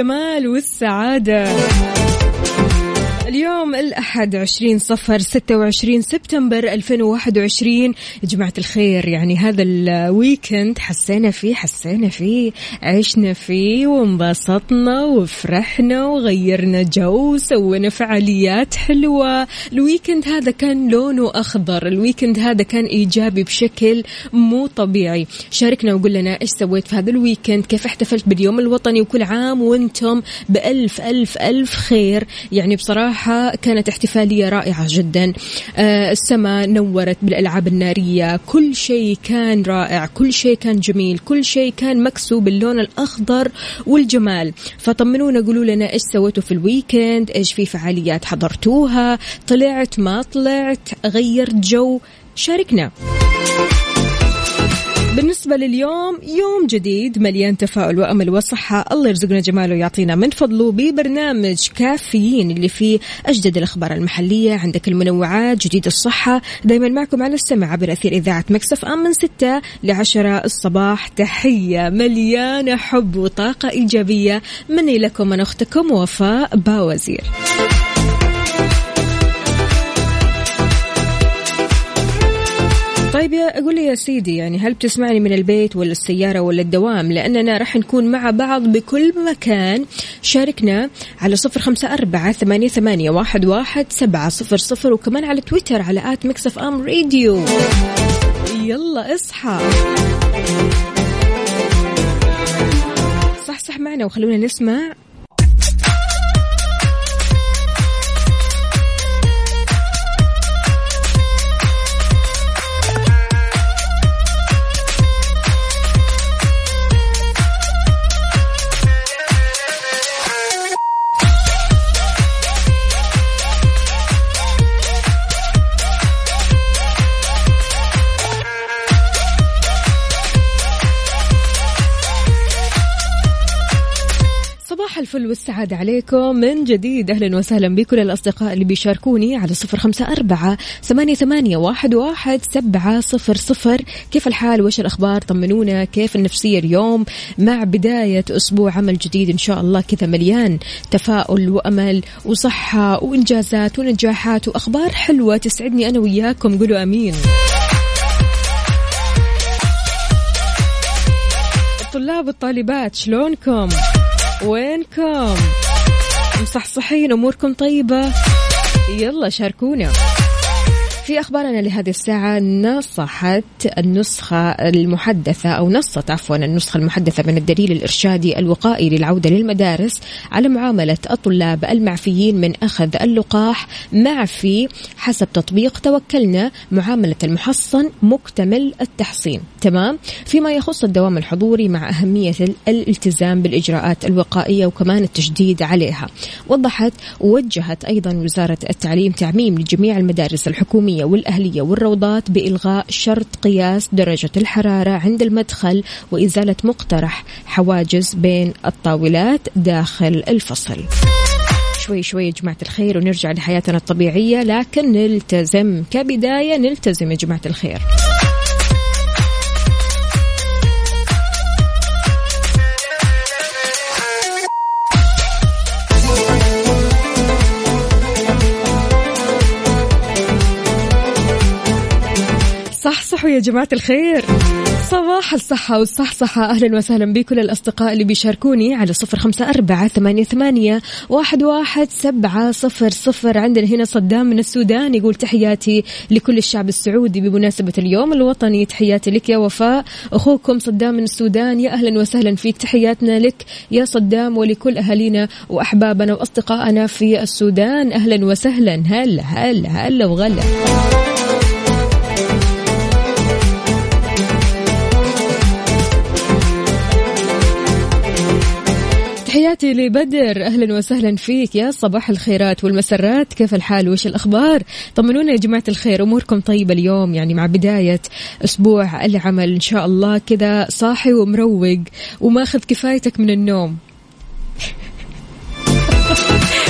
الجمال والسعادة. اليوم الأحد 20 صفر 26 سبتمبر 2021 يا جماعة الخير يعني هذا ال weekend حسينا فيه حسينا فيه عشنا فيه وانبسطنا وفرحنا وغيرنا جو وسوينا فعاليات حلوة. ال weekend هذا كان لونه أخضر ال weekend هذا كان إيجابي بشكل مو طبيعي. شاركنا وقول لنا إيش سويت في هذا ال weekend كيف احتفلت باليوم الوطني وكل عام وأنتم بألف ألف ألف خير. يعني بصراحة كانت احتفالية رائعة جدا. آه السماء نورت بالألعاب النارية. كل شيء كان رائع. كل شيء كان جميل. كل شيء كان مكسو باللون الأخضر والجمال. فطمنونا قولوا لنا إيش سويتوا في ال weekend؟ إيش في فعاليات حضرتوها؟ طلعت ما طلعت؟ غيرت جو. شاركنا. بالنسبة لليوم يوم جديد مليان تفاؤل وأمل وصحة. الله يرزقنا جماله ويعطينا من فضله ببرنامج كافيين اللي فيه أجدد الأخبار المحلية. عندك المنوعات جديد الصحة. دايما معكم على السمع عبر أثير إذاعة مكسف أم من ستة لعشرة الصباح. تحية مليانة حب وطاقة إيجابية مني لكم من أختكم وفاء باوزير. طيب يا أقول لي يا سيدي يعني هل بتسمعني من البيت ولا السيارة ولا الدوام؟ لأننا راح نكون مع بعض بكل مكان. شاركنا على صفر خمسة أربعة ثمانية, ثمانية واحد, واحد سبعة صفر صفر وكمان على تويتر على at Mix FM Radio. يلا اصحى. صحصح معنا وخلونا نسمع والسعادة عليكم. من جديد أهلا وسهلا بكل الأصدقاء اللي بيشاركوني على صفر خمسة أربعة ثمانية, ثمانية واحد, واحد سبعة صفر صفر. كيف الحال؟ وش الأخبار؟ طمنونا. كيف النفسية اليوم؟ مع بداية أسبوع عمل جديد إن شاء الله. كذا مليان تفاؤل وأمل وصحة وإنجازات ونجاحات وأخبار حلوة تسعدني أنا وياكم. قولوا أمين. الطلاب والطالبات شلونكم؟ وينكم؟ مصحصحين أموركم طيبة؟ يلا شاركونا في أخبارنا لهذه الساعة نصحت النسخة المحدثة أو نصت عفوا النسخة المحدثة من الدليل الإرشادي الوقائي للعودة للمدارس على معاملة الطلاب المعفيين من أخذ اللقاح معفي حسب تطبيق توكلنا معاملة المحصن مكتمل التحصين. تمام؟ فيما يخص الدوام الحضوري مع أهمية الالتزام بالإجراءات الوقائية وكمان التشديد عليها. وضحت ووجهت أيضا وزارة التعليم تعميم لجميع المدارس الحكومية والأهلية والروضات بإلغاء شرط قياس درجة الحرارة عند المدخل وإزالة مقترح حواجز بين الطاولات داخل الفصل. شوي شوي جماعة الخير ونرجع لحياتنا الطبيعية لكن نلتزم. كبداية نلتزم يا جماعة الخير. صح صح يا يا جماعة الخير. صباح الصحة والصحصحة. أهلا وسهلا بكل الأصدقاء اللي بيشاركوني على صفر خمسة أربعة ثمانية, ثمانية واحد, واحد سبعة صفر صفر. عندنا هنا صدام من السودان يقول تحياتي لكل الشعب السعودي بمناسبة اليوم الوطني. تحياتي لك يا وفاء. أخوكم صدام من السودان يا أهلا وسهلا فيك. تحياتنا لك يا صدام ولكل أهالينا وأحبابنا وأصدقائنا في السودان. أهلا وسهلا. هلا هلا هلا وغلا. تحياتي لبدر. أهلا وسهلا فيك يا صباح الخيرات والمسرات. كيف الحال؟ وش الأخبار؟ طمنونا يا جماعة الخير أموركم طيبة اليوم؟ يعني مع بداية أسبوع العمل إن شاء الله كذا صاحي ومروق وماخذ كفايتك من النوم.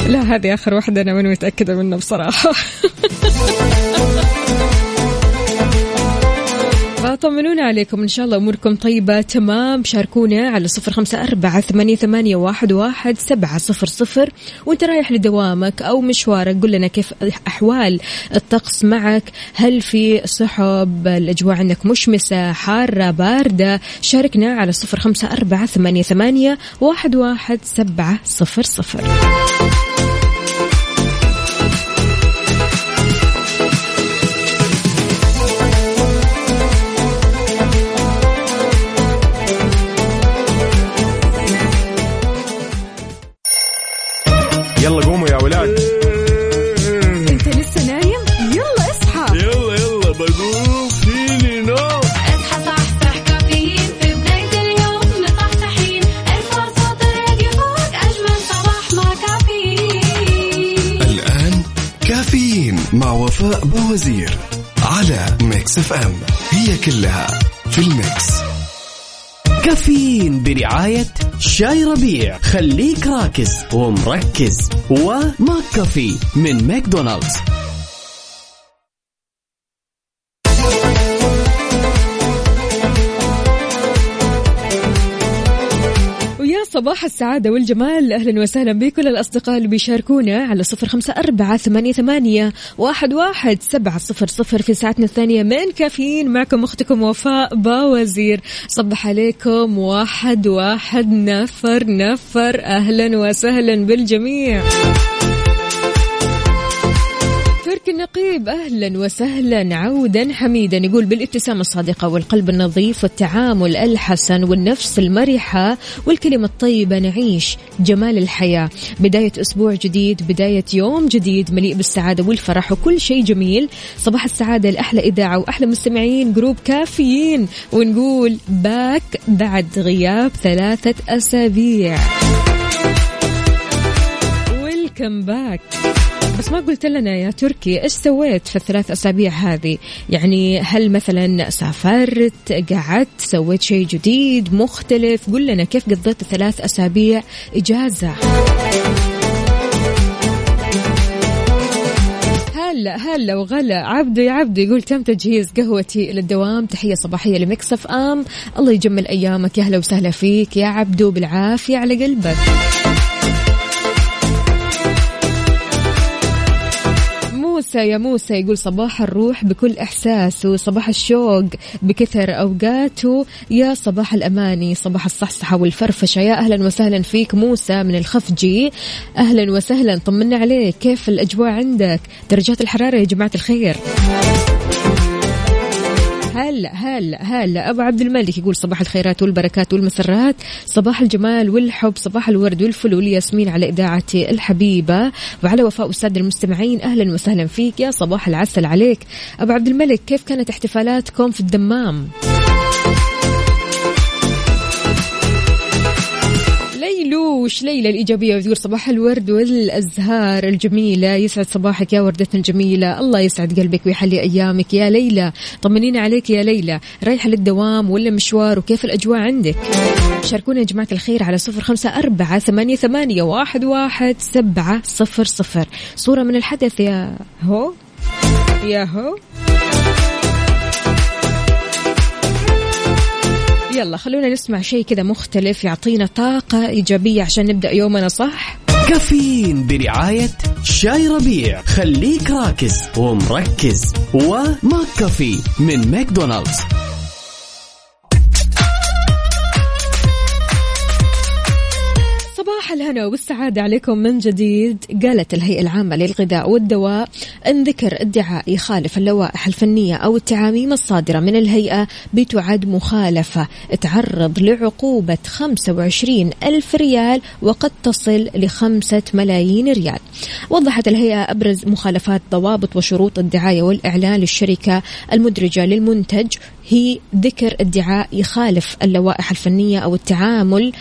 لا هذه آخر واحدة أنا ماني متأكدة منها بصراحة. فطمنونا عليكم. إن شاء الله أموركم طيبة. تمام. شاركونا على صفر خمسة أربعة ثمانية, ثمانية واحد, واحد سبعة صفر صفر. وأنت رايح لدوامك أو مشوارك قل لنا كيف أحوال الطقس معك. هل في سحب؟ الأجواء عندك مشمسة حارة باردة. شاركنا على صفر خمسة أربعة ثمانية, ثمانية واحد, واحد سبعة صفر صفر. باوزير على Mix FM هي كلها في ال mix. كافيين برعاية شاي ربيع. خليك راكز ومركز. و McCafé من ماكدونالدز. صباح السعادة والجمال. أهلا وسهلا بكل الأصدقاء اللي بيشاركونا على صفر خمسة أربعة ثمانية, ثمانية واحد, واحد سبعة صفر صفر في ساعتنا الثانية من كافيين. معكم أختكم وفاء باوزير. صبح عليكم. واحد واحد نفر نفر. أهلا وسهلا بالجميع. النقيب أهلا وسهلا عودا حميدا يقول بالابتسامه الصادقة والقلب النظيف والتعامل الحسن والنفس المرحة والكلمة الطيبة نعيش جمال الحياة. بداية أسبوع جديد بداية يوم جديد مليء بالسعادة والفرح وكل شيء جميل. صباح السعادة لأحلى إذاعة وأحلى مستمعين group كافيين. ونقول back بعد غياب ثلاثة أسابيع. welcome back بس ما قلت لنا يا تركي إيش سويت في الثلاث أسابيع هذه؟ يعني هل مثلا سافرت قعدت سويت شيء جديد مختلف؟ قل لنا كيف قضيت الثلاث أسابيع إجازة؟ هلا هلا وغلا. عبدو يا عبدو يقول تم تجهيز قهوتي للدوام؟ تحية صباحية لمكسف أم. الله يجمل أيامك. يا أهلا وسهلا فيك. يا عبدو بالعافية على قلبك. موسى يا موسى يقول صباح الروح بكل إحساس وصباح الشوق بكثر أوقاته يا صباح الأماني صباح الصحصحة والفرفشة. يا أهلا وسهلا فيك موسى من الخفجي أهلا وسهلا طمنا عليك كيف الأجواء عندك؟ درجات الحرارة يا جماعة الخير. هلا هلا هلا. أبو عبد الملك يقول صباح الخيرات والبركات والمسرات. صباح الجمال والحب صباح الورد والفل والياسمين على اذاعتي الحبيبة. وعلى وفاء الساده المستمعين أهلا وسهلا فيك. يا صباح العسل عليك. أبو عبد الملك كيف كانت احتفالاتكم في الدمام؟ ليلوش ليلى الإيجابية وتقول صباح الورد والأزهار الجميلة. يسعد صباحك يا وردتنا الجميلة. الله يسعد قلبك ويحلي أيامك. يا ليلى طمنينا عليك يا ليلى. رايحة للدوام ولا مشوار وكيف الأجواء عندك؟ شاركونا يا جماعة الخير على صفر خمسة أربعة ثمانية, ثمانية واحد, واحد سبعة صفر صفر. صورة من الحدث يا هو؟ يا هو؟ يلا خلونا نسمع شيء كذا مختلف يعطينا طاقة إيجابية عشان نبدأ يومنا صح؟ كافيين برعاية شاي ربيع. خليك راكز ومركز. وماك كافي من ماكدونالدز. الهنا والسعادة عليكم من جديد. قالت الهيئة العامة للغذاء والدواء أن ذكر ادعاء يخالف اللوائح الفنية أو التعاميم الصادرة من الهيئة بتعد مخالفة. تعرض لعقوبة 25 ألف ريال وقد تصل لخمسة ملايين ريال. وضحت الهيئة أبرز مخالفات ضوابط وشروط الدعاية والإعلان للشركة المدرجة للمنتج. هي ذكر ادعاء يخالف اللوائح الفنية أو التعامل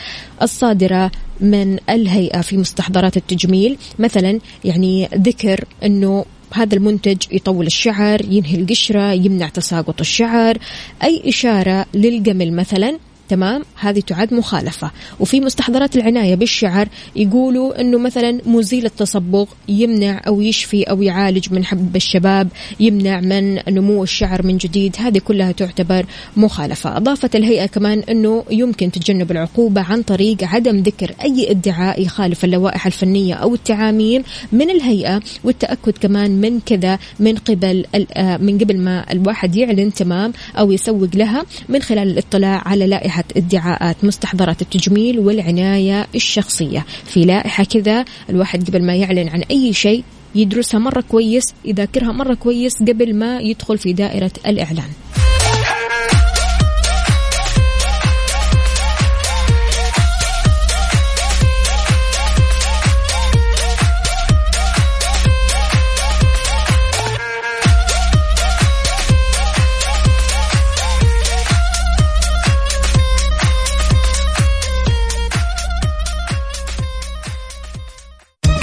الصادرة من الهيئة في مستحضرات التجميل. مثلا يعني ذكر أنه هذا المنتج يطول الشعر ينهي القشرة يمنع تساقط الشعر. أي إشارة للجمل مثلا تمام؟ هذه تعد مخالفة. وفي مستحضرات العناية بالشعر يقولوا أنه مثلا مزيل التصبغ يمنع أو يشفي أو يعالج من حب الشباب يمنع من نمو الشعر من جديد. هذه كلها تعتبر مخالفة. أضافت الهيئة كمان أنه يمكن تجنب العقوبة عن طريق عدم ذكر أي ادعاء يخالف اللوائح الفنية أو التعاميم من الهيئة والتأكد كمان من كذا من قبل آه، من قبل ما الواحد يعلن تمام أو يسوق لها من خلال الاطلاع على لائحة ادعاءات مستحضرات التجميل والعناية الشخصية. في لائحة كذا الواحد قبل ما يعلن عن أي شيء يدرسها مرة كويس يذاكرها مرة كويس قبل ما يدخل في دائرة الإعلان.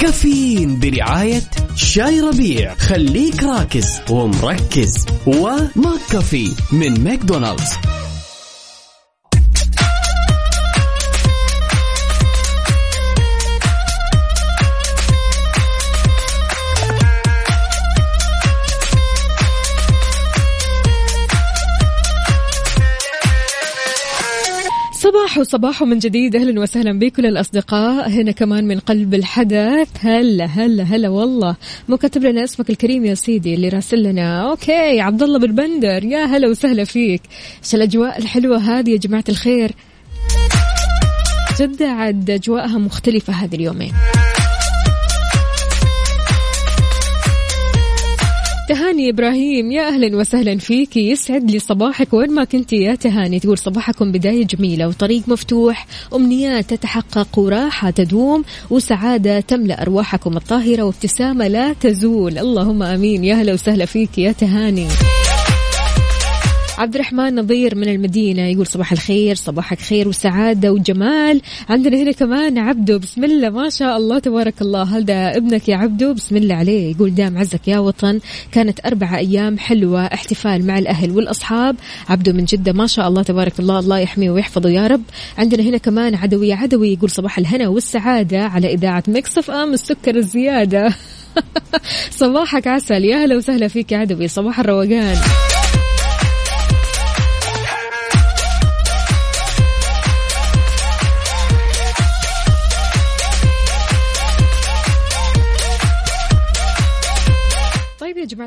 كافيين برعاية شاي ربيع. خليك راكز ومركز. وماك كافي من ماكدونالدز. صباح وصباح من جديد. أهلا وسهلا بكل الأصدقاء. هنا كمان من قلب الحدث. هلا هلا هلا والله. مو كاتب لنا اسمك الكريم يا سيدي اللي راسل لنا. أوكي عبد الله بالبندر يا هلا وسهلا فيك. إيش الأجواء الحلوة هذه يا جماعة الخير؟ جدة عاد أجواءها مختلفة هذه اليومين. تهاني إبراهيم يا أهلا وسهلا فيك. يسعد لي صباحك. وين ما كنتي يا تهاني تقول صباحكم بداية جميلة وطريق مفتوح. امنيات تتحقق وراحة تدوم وسعادة تملأ أرواحكم الطاهرة وابتسامة لا تزول. اللهم آمين. يا أهلا وسهلا فيك يا تهاني. عبد الرحمن نظير من المدينة يقول صباح الخير صباحك خير وسعادة وجمال عندنا هنا كمان عبدو بسم الله ما شاء الله تبارك الله. هذا ابنك يا عبدو؟ بسم الله عليه. يقول دام عزك يا وطن كانت أربعة أيام حلوة احتفال مع الأهل والأصحاب. عبدو من جدة ما شاء الله تبارك الله الله يحميه ويحفظه يا رب. عندنا هنا كمان عدوي عدوي يقول صباح الهنا والسعادة على إذاعة مكسف أم السكر الزيادة. صباحك عسل يا هلا وسهلا فيك يا عدوي. صباح الروقان.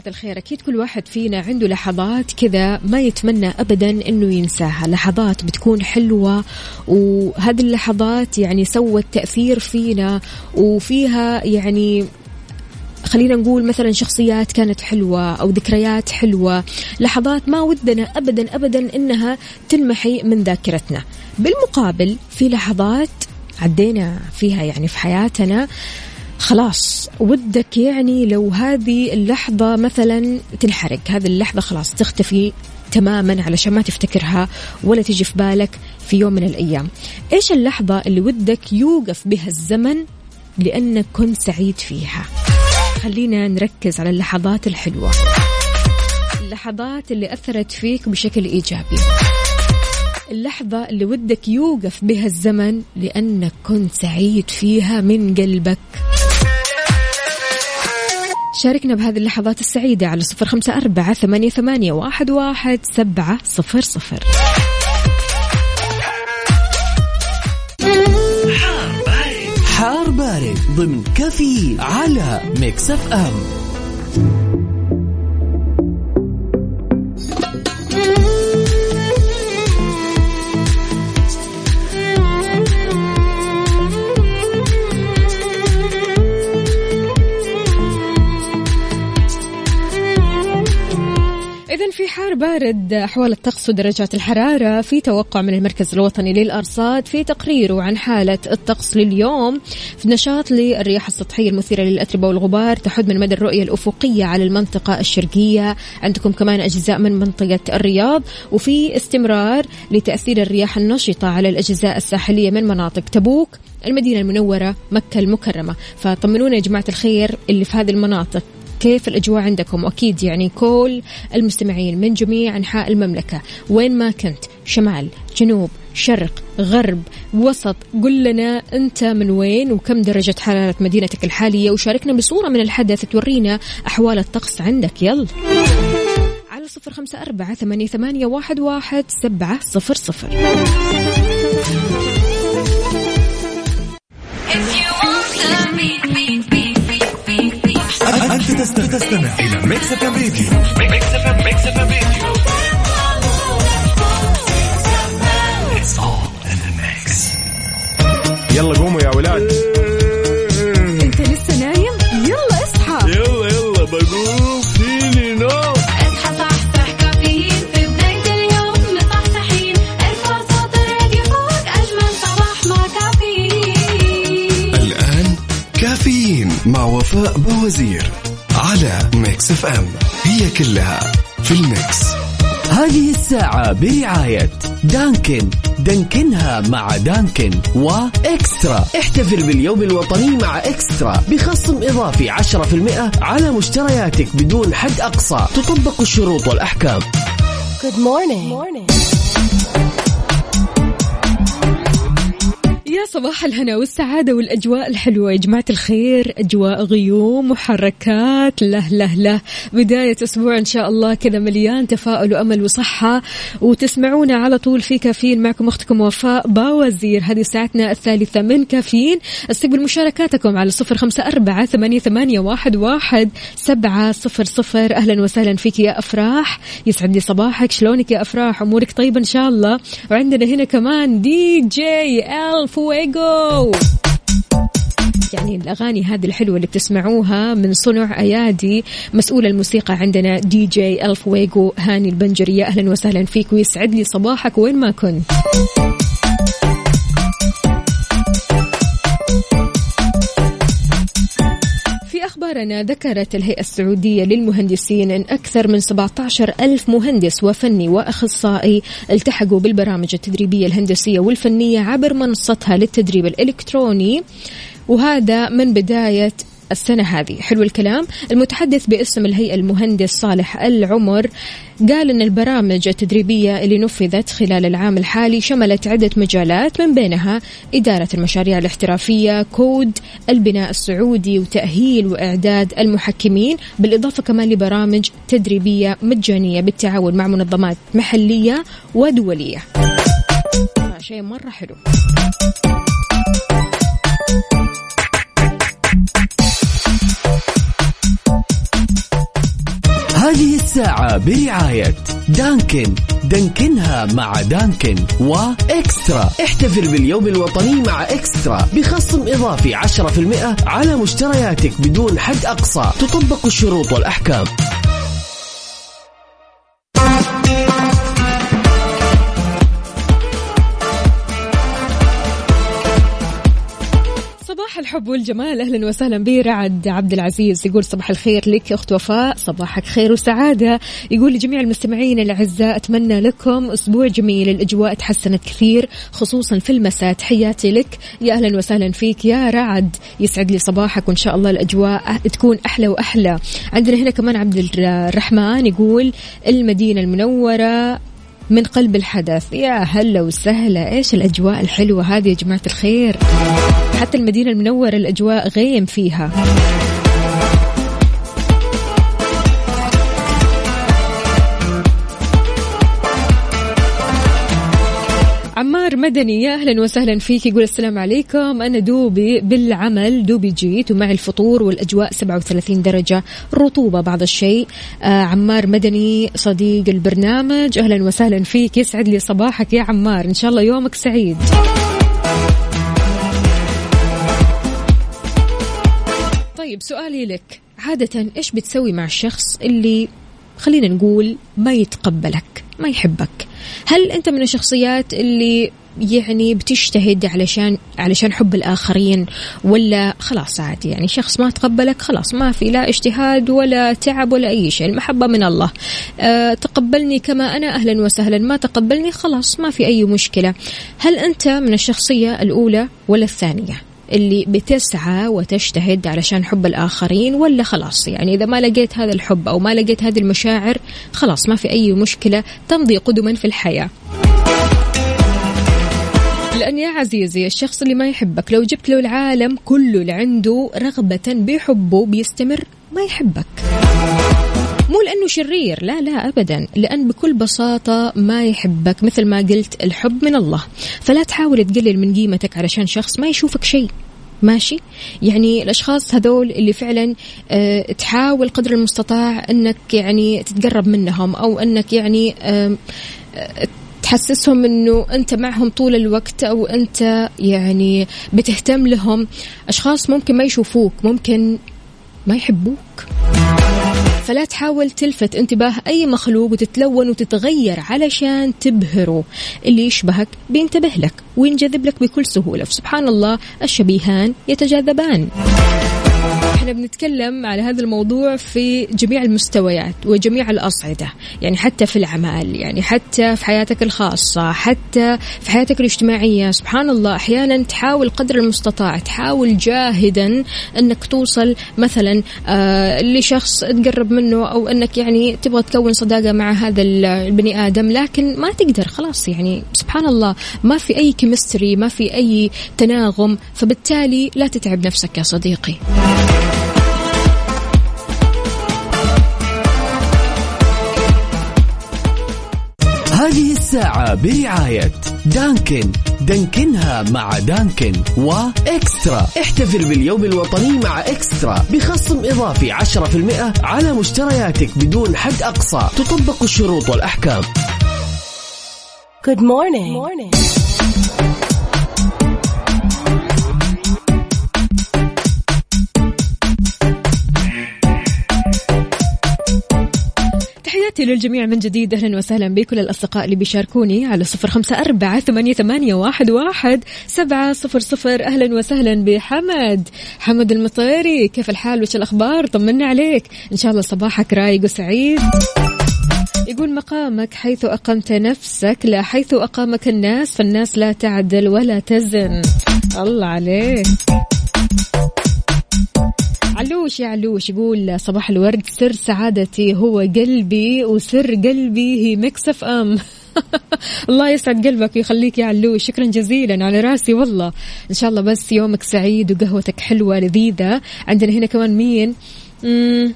جماعة الخير أكيد كل واحد فينا عنده لحظات كذا ما يتمنى أبدا أنه ينساها. لحظات بتكون حلوة وهذه اللحظات يعني سوت تأثير فينا وفيها يعني خلينا نقول مثلا شخصيات كانت حلوة أو ذكريات حلوة. لحظات ما ودنا أبدا أبدا إنها تنمحي من ذاكرتنا. بالمقابل في لحظات عدينا فيها يعني في حياتنا. خلاص ودك يعني لو هذه اللحظة مثلا تنحرق هذه اللحظة خلاص تختفي تماما علشان ما تفتكرها ولا تجي في بالك في يوم من الأيام. إيش اللحظة اللي ودك يوقف بها الزمن لأنك كنت سعيد فيها؟ خلينا نركز على اللحظات الحلوة. اللحظات اللي أثرت فيك بشكل إيجابي. اللحظة اللي ودك يوقف بها الزمن لأنك كنت سعيد فيها من قلبك. شاركنا بهذه اللحظات السعيدة على صفر خمسة أربعة ثمانية, ثمانية واحد, واحد سبعة صفر صفر. حار بارد. حار بارد ضمن كافيين على Mix FM. إذا في حار بارد أحوال الطقس ودرجات الحرارة في توقع من المركز الوطني للأرصاد في تقريره عن حالة الطقس لليوم. في نشاط للرياح السطحية المثيرة للأتربة والغبار تحد من مدى الرؤية الأفقية على المنطقة الشرقية. عندكم كمان أجزاء من منطقة الرياض. وفي استمرار لتأثير الرياح النشطة على الأجزاء الساحلية من مناطق تبوك المدينة المنورة مكة المكرمة. فطمنونا يا جماعة الخير اللي في هذه المناطق. كيف الأجواء عندكم؟ وأكيد يعني كل المستمعين من جميع أنحاء المملكة وين ما كنت شمال جنوب شرق غرب وسط قل لنا أنت من وين وكم درجة حرارة مدينتك الحالية وشاركنا بصورة من الحدث تورينا أحوال الطقس عندك. يلا. على صفر خمسة أربعة ثمانية, ثمانية واحد, واحد سبعة صفر صفر. أنت تستمع, تستمع إلى Mix FM Radio Mix FM Mix FM Radio. يلا قوموا يا ولاد. أنت لسه نايم؟ يلا اصحى. يلا يلا بقوم. فيني نو اصحى صحصح كافيين. في بداية اليوم مصحصحين. ارفع صوت الراديو فوق. أجمل صباح مع كافيين. الآن كافيين مع وفاء باوزير. على Mix FM. هي كلها في ال mix. هذه الساعة برعاية Dunkin. دانكنها مع Dunkin و eXtra احتفل باليوم الوطني مع eXtra. بخصم إضافي 10% على مشترياتك بدون حد أقصى. تطبق الشروط والأحكام. يا صباح الهنا والسعادة والأجواء الحلوة يا جماعة الخير. أجواء غيوم وحركات. له له له. بداية أسبوع إن شاء الله كذا مليان تفاؤل وأمل وصحة. وتسمعونا على طول في كافيين. معكم أختكم وفاء باوزير. هذه ساعتنا الثالثة من كافيين. استقبل مشاركاتكم على صفر خمسة أربعة ثمانية, ثمانية واحد, واحد سبعة صفر صفر. أهلا وسهلا فيك يا أفراح. يسعد لي صباحك. شلونك يا أفراح؟ أمورك طيبة إن شاء الله. وعندنا هنا كمان دي جي فويجو يعني الأغاني هذه الحلوة اللي بتسمعوها من صنع أيادي مسؤول الموسيقى عندنا دي جي ألف ويجو هاني البنجري. يا أهلا وسهلا فيك ويسعد لي صباحك وين ما كنت. أخبارنا ذكرت الهيئة السعودية للمهندسين أن أكثر من 17 ألف مهندس وفني وأخصائي التحقوا بالبرامج التدريبية الهندسية والفنية عبر منصتها للتدريب الإلكتروني وهذا من بداية السنة هذه. حلو الكلام. المتحدث باسم الهيئة المهندس صالح العمر قال أن البرامج التدريبية اللي نفذت خلال العام الحالي شملت عدة مجالات من بينها إدارة المشاريع الاحترافية كود البناء السعودي وتأهيل وإعداد المحكمين بالإضافة كمان لبرامج تدريبية مجانية بالتعاون مع منظمات محلية ودولية. شيء مرة حلو. هذه الساعة برعاية دانكن. دانكنها مع دانكن وإكسترا. احتفل باليوم الوطني مع إكسترا. بخصم إضافي 10% على مشترياتك بدون حد أقصى. تطبق الشروط والأحكام. الحب والجمال. أهلا وسهلا بي رعد عبد العزيز. يقول صباح الخير لك أخت وفاء. صباحك خير وسعادة. يقول لجميع المستمعين الأعزاء أتمنى لكم أسبوع جميل. الأجواء تحسنت كثير خصوصا في المساء. تحياتي لك. يا أهلا وسهلا فيك يا رعد. يسعد لي صباحك وإن شاء الله الأجواء تكون أحلى وأحلى. عندنا هنا كمان عبد الرحمن يقول المدينة المنورة. من قلب الحدث. يا هلا وسهلا. إيش الأجواء الحلوة هذه يا جماعة الخير؟ حتى المدينة المنورة الأجواء غيم فيها. عمار مدني يا أهلا وسهلا فيك. يقول السلام عليكم. أنا دوبي بالعمل. دوبي جيت ومعي الفطور والأجواء 37 درجة. رطوبة بعض الشيء. آه عمار مدني صديق البرنامج. أهلا وسهلا فيك. يسعد لي صباحك يا عمار. إن شاء الله يومك سعيد. طيب سؤالي لك. عادة إيش بتسوي مع الشخص اللي خلينا نقول ما يتقبلك ما يحبك؟ هل أنت من الشخصيات اللي يعني بتجتهد علشان علشان حب الآخرين ولا خلاص عادي يعني شخص ما تقبلك خلاص ما في لا اجتهاد ولا تعب ولا أي شيء المحبة من الله. أه تقبلني كما أنا أهلا وسهلا ما تقبلني خلاص ما في أي مشكلة. هل أنت من الشخصية الأولى ولا الثانية اللي بتسعى وتجتهد علشان حب الآخرين ولا خلاص؟ يعني إذا ما لقيت هذا الحب أو ما لقيت هذه المشاعر خلاص ما في أي مشكلة تمضي قدما في الحياة. لأن يا عزيزي الشخص اللي ما يحبك لو جبت له العالم كله اللي عنده رغبة بحبه بيستمر ما يحبك. مو لأنه شرير لا لا أبدا. لأن بكل بساطة ما يحبك مثل ما قلت الحب من الله. فلا تحاول تقلل من قيمتك علشان شخص ما يشوفك شيء. ماشي؟ يعني الأشخاص هذول اللي فعلا أه تحاول قدر المستطاع إنك يعني تتقرب منهم أو إنك يعني أه تحسسهم إنه أنت معهم طول الوقت أو أنت يعني بتهتم لهم. أشخاص ممكن ما يشوفوك ممكن ما يحبوك. فلا تحاول تلفت انتباه أي مخلوق وتتلون وتتغير علشان تبهره. اللي يشبهك بينتبه لك وينجذب لك بكل سهولة. فسبحان الله الشبيهان يتجاذبان. بنتكلم على هذا الموضوع في جميع المستويات وجميع الأصعدة يعني حتى في الأعمال يعني حتى في حياتك الخاصة حتى في حياتك الاجتماعية. سبحان الله أحيانا تحاول قدر المستطاع تحاول جاهدا أنك توصل مثلا آه لشخص تقرب منه أو أنك يعني تبغى تكون صداقة مع هذا البني آدم لكن ما تقدر خلاص يعني سبحان الله ما في أي كيمستري ما في أي تناغم فبالتالي لا تتعب نفسك يا صديقي. الساعة برعاية دانكن. دانكنها مع دانكن وإكسترا احتفل باليوم الوطني مع إكسترا. بخصم إضافي 10% على مشترياتك بدون حد أقصى. تطبق الشروط والأحكام. Good morning. Good morning. تحياتي للجميع من جديد. أهلا وسهلا بكل الأصدقاء اللي بيشاركوني على صفر خمسة أربعة ثمانية, ثمانية واحد, واحد سبعة صفر صفر. أهلا وسهلا بحمد. حمد المطيري كيف الحال؟ وش الأخبار؟ طمنا عليك. إن شاء الله صباحك رايق وسعيد. يقول مقامك حيث أقمت نفسك لا حيث أقامك الناس فالناس لا تعدل ولا تزن. الله عليك. علوش يا علوش يقول صباح الورد سر سعادتي هو قلبي وسر قلبي هي Mix FM. الله يسعد قلبك ويخليك يا علوش. شكرا جزيلا على راسي والله. إن شاء الله بس يومك سعيد وقهوتك حلوة لذيذة. عندنا هنا كمان مين؟ مم.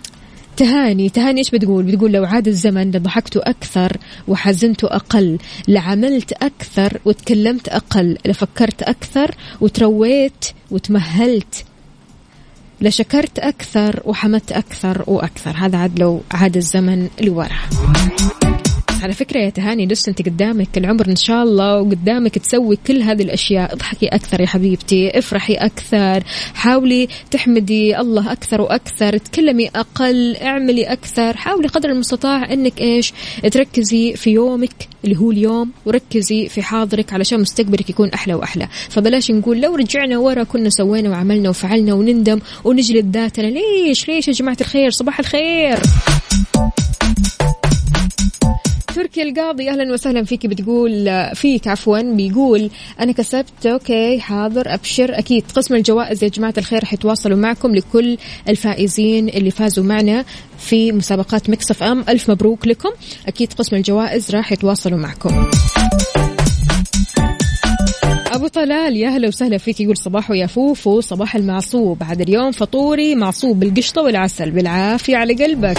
تهاني. تهاني إيش بتقول؟ بتقول لو عاد الزمن لضحكت أكثر وحزنت أقل لعملت أكثر وتكلمت أقل لفكرت أكثر وترويت وتمهلت لشكرت أكثر وحمدت أكثر وأكثر. هذا عاد لو عاد الزمن لورا. على فكرة يا تهاني لسه أنت قدامك العمر إن شاء الله وقدامك تسوي كل هذه الأشياء. اضحكي أكثر يا حبيبتي افرحي أكثر حاولي تحمدي الله أكثر وأكثر تكلمي أقل اعملي أكثر حاولي قدر المستطاع أنك إيش تركزي في يومك اللي هو اليوم وركزي في حاضرك علشان مستقبلك يكون أحلى وأحلى. فبلاش نقول لو رجعنا ورا كنا سوينا وعملنا وفعلنا ونندم ونجلد ذاتنا ليش ليش يا جماعة الخير؟ صباح الخير. تركي القاضي أهلا وسهلا فيك بتقول فيك عفوا بيقول أنا كسبت okay حاضر أبشر. أكيد قسم الجوائز يا جماعة الخير رح يتواصلوا معكم لكل الفائزين اللي فازوا معنا في مسابقات Mix FM ألف مبروك لكم. أكيد قسم الجوائز راح يتواصلوا معكم. أبو طلال يا هلا وسهلا فيك يقول صباحو يا فوفو صباح المعصوب. بعد اليوم فطوري معصوب بالقشطة والعسل. بالعافية على قلبك.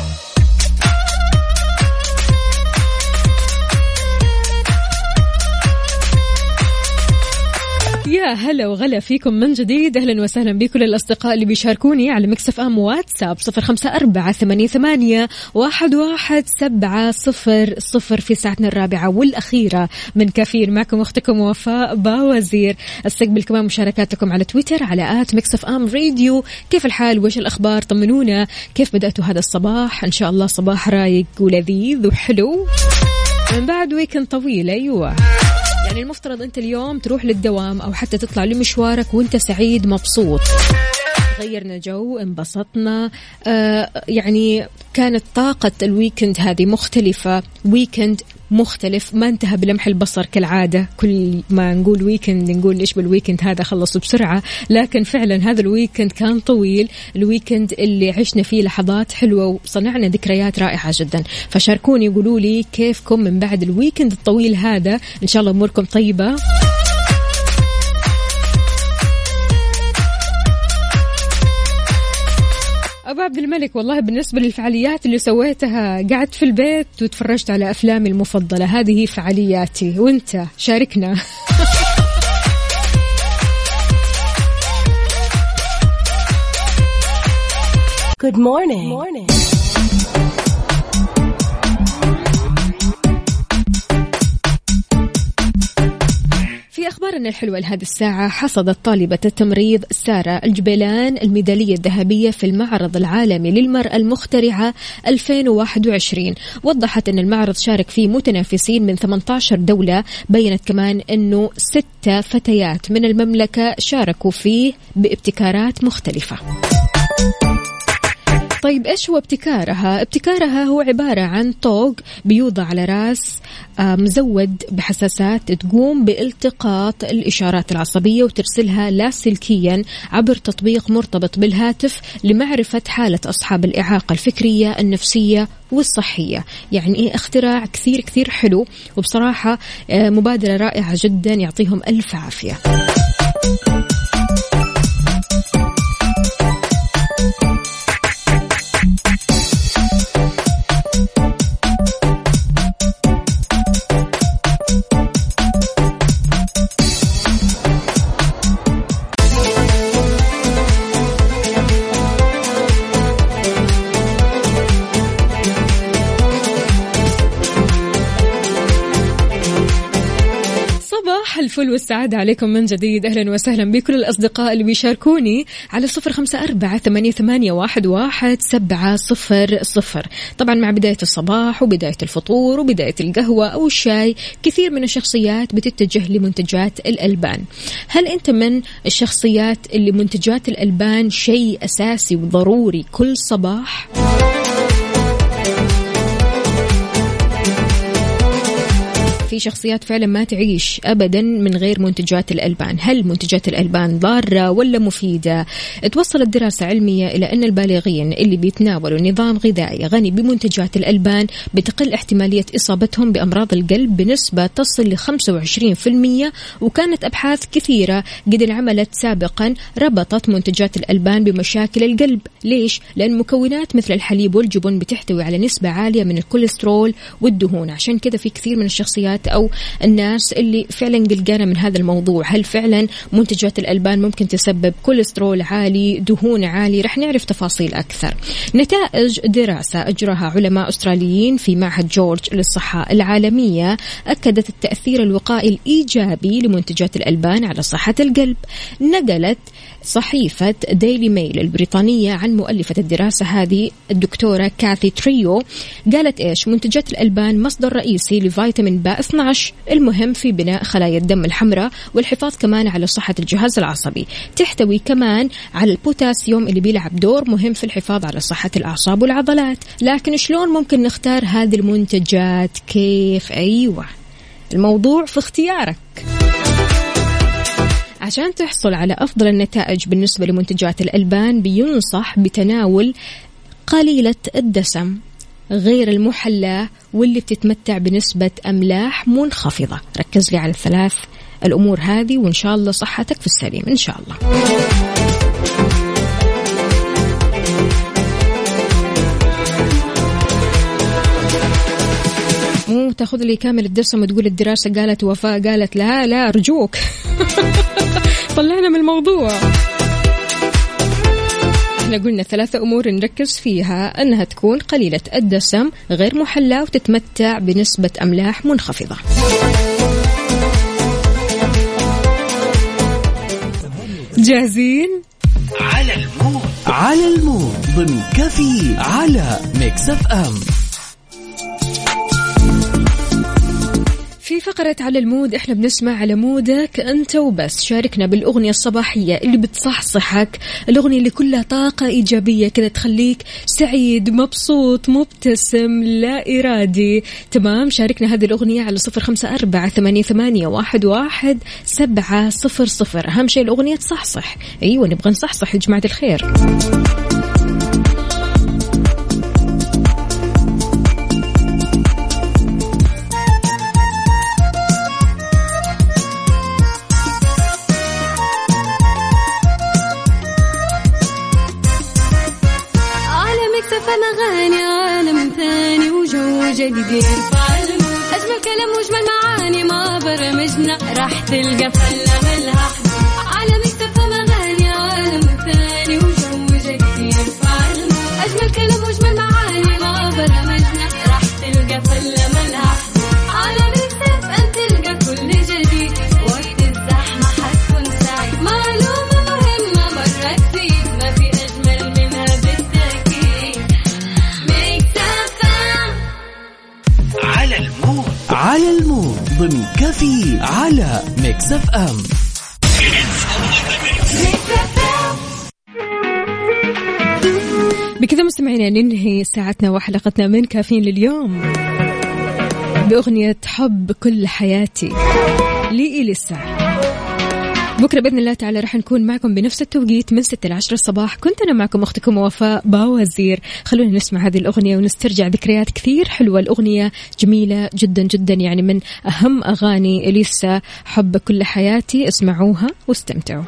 يا هلا وغلا فيكم من جديد. أهلا وسهلا بكل الأصدقاء اللي بيشاركوني على Mix FM واتساب صفر خمسة أربعة ثمانية, ثمانية واحد, واحد سبعة صفر صفر في ساعتنا الرابعة والأخيرة. من كافيين معكم أختكم وفاء باوزير. أستقبل كمان مشاركاتكم على تويتر على at Mix FM Radio. كيف الحال؟ وايش الأخبار؟ طمنونا. كيف بدأتوا هذا الصباح؟ إن شاء الله صباح رايق ولذيذ وحلو. من بعد weekend طويل أيوه. يعني المفترض أنت اليوم تروح للدوام أو حتى تطلع لمشوارك وأنت سعيد مبسوط. غيرنا جو انبسطنا. آه يعني كانت طاقة ال weekend هذه مختلفة. weekend مختلف ما انتهى بلمح البصر كالعادة. كل ما نقول weekend نقول إيش بال weekend هذا خلص بسرعة. لكن فعلا هذا ال weekend كان طويل. ال weekend اللي عشنا فيه لحظات حلوة وصنعنا ذكريات رائعة جدا. فشاركوني قولوا لي كيفكم من بعد ال weekend الطويل هذا. إن شاء الله أموركم طيبة. أبو عبد الملك والله بالنسبة للفعاليات اللي سويتها قعدت في البيت وتفرجت على أفلامي المفضلة هذه فعالياتي وأنت شاركنا Good morning. morning. أخبارنا الحلوة لهذه الساعة حصدت طالبة التمريض سارة الجبيلان الميدالية الذهبية في المعرض العالمي للمرأة المخترعة 2021 وضحت أن المعرض شارك فيه متنافسين من 18 دولة بينت كمان أنه ستة فتيات من المملكة شاركوا فيه بابتكارات مختلفة. طيب إيش هو ابتكارها؟ ابتكارها هو عبارة عن طوق بيوضع على راس آه، مزود بحساسات تقوم بالتقاط الإشارات العصبية وترسلها لاسلكيا عبر تطبيق مرتبط بالهاتف لمعرفة حالة أصحاب الإعاقة الفكرية النفسية والصحية. يعني إيه؟ اختراع كثير كثير حلو وبصراحة آه، مبادرة رائعة جدا يعطيهم ألف عافية. الفل والسعادة عليكم من جديد. أهلا وسهلا بكل الأصدقاء اللي بيشاركوني على صفر خمسة أربعة ثمانية, واحد سبعة صفر صفر. طبعا مع بداية الصباح وبداية الفطور وبداية القهوة أو الشاي كثير من الشخصيات بتتجه لمنتجات الألبان. هل أنت من الشخصيات اللي منتجات الألبان شيء أساسي وضروري كل صباح؟ في شخصيات فعلا ما تعيش ابدا من غير منتجات الألبان، هل منتجات الألبان ضارة ولا مفيدة؟ توصلت دراسة علمية إلى أن البالغين اللي بيتناولوا نظام غذائي غني بمنتجات الألبان بتقل احتمالية إصابتهم بأمراض القلب بنسبة تصل ل 25% وكانت أبحاث كثيرة قد انعملت سابقا ربطت منتجات الألبان بمشاكل القلب، ليش؟ لأن مكونات مثل الحليب والجبن بتحتوي على نسبة عالية من الكوليسترول والدهون، عشان كذا في كثير من الشخصيات أو الناس اللي فعلا قلقانة من هذا الموضوع، هل فعلا منتجات الألبان ممكن تسبب كوليسترول عالي، دهون عالي؟ رح نعرف تفاصيل أكثر. نتائج دراسة أجراها علماء أستراليين في معهد جورج للصحة العالمية أكدت التأثير الوقائي الإيجابي لمنتجات الألبان على صحة القلب. نقلت صحيفة ديلي ميل البريطانية عن مؤلفة الدراسة هذه الدكتورة كاثي تريو قالت إيش؟ منتجات الألبان مصدر رئيسي لفيتامين ب 12 المهم في بناء خلايا الدم الحمراء والحفاظ كمان على صحة الجهاز العصبي. تحتوي كمان على البوتاسيوم اللي بيلعب دور مهم في الحفاظ على صحة الأعصاب والعضلات. لكن شلون ممكن نختار هذه المنتجات؟ كيف؟ أيوة. الموضوع في اختيارك. عشان تحصل على أفضل النتائج بالنسبة لمنتجات الألبان بينصح بتناول قليلة الدسم غير المحلاة واللي بتتمتع بنسبة أملاح منخفضة. ركز لي على الثلاث الأمور هذه وإن شاء الله صحتك في السليم إن شاء الله. مو تاخذ لي كامل الدرس وما تقول الدراسة قالت وفاء قالت لا لا أرجوك طلعنا من الموضوع. إحنا قلنا ثلاثة أمور نركز فيها. أنها تكون قليلة الدسم غير محلاة وتتمتع بنسبة أملاح منخفضة. جاهزين؟ على ال mood. ضمن كافيين على ميكس أف أم. فقرة على ال mood إحنا بنسمع على mood ك أنت وبس. شاركنا بالأغنية الصباحية اللي بتصحصحك الأغنية اللي كلها طاقة إيجابية كذا تخليك سعيد مبسوط مبتسم لا إرادي. تمام؟ شاركنا هذه الأغنية على صفر خمسة أربعة ثمانية, ثمانية واحد, واحد سبعة صفر صفر. أهم شيء الأغنية تصحصح. أيوه نبغى نصحصح يا جماعة الخير. المود أجمل كلام وأجمل معاني ما برمجنا راح تلقى. فله ملها اف ام بكذا مستمعينا ننهي ساعتنا وحلقتنا من كافيين لليوم بأغنية حب كل حياتي لإليسا. بكرة بإذن الله تعالى راح نكون معكم بنفس التوقيت من 6 ل 10 الصباح. كنت أنا معكم أختكم وفاء باوزير. خلونا نسمع هذه الأغنية ونسترجع ذكريات كثير حلوة. الأغنية جميلة جدا جدا يعني من أهم أغاني إليسا. حب كل حياتي اسمعوها واستمتعوا.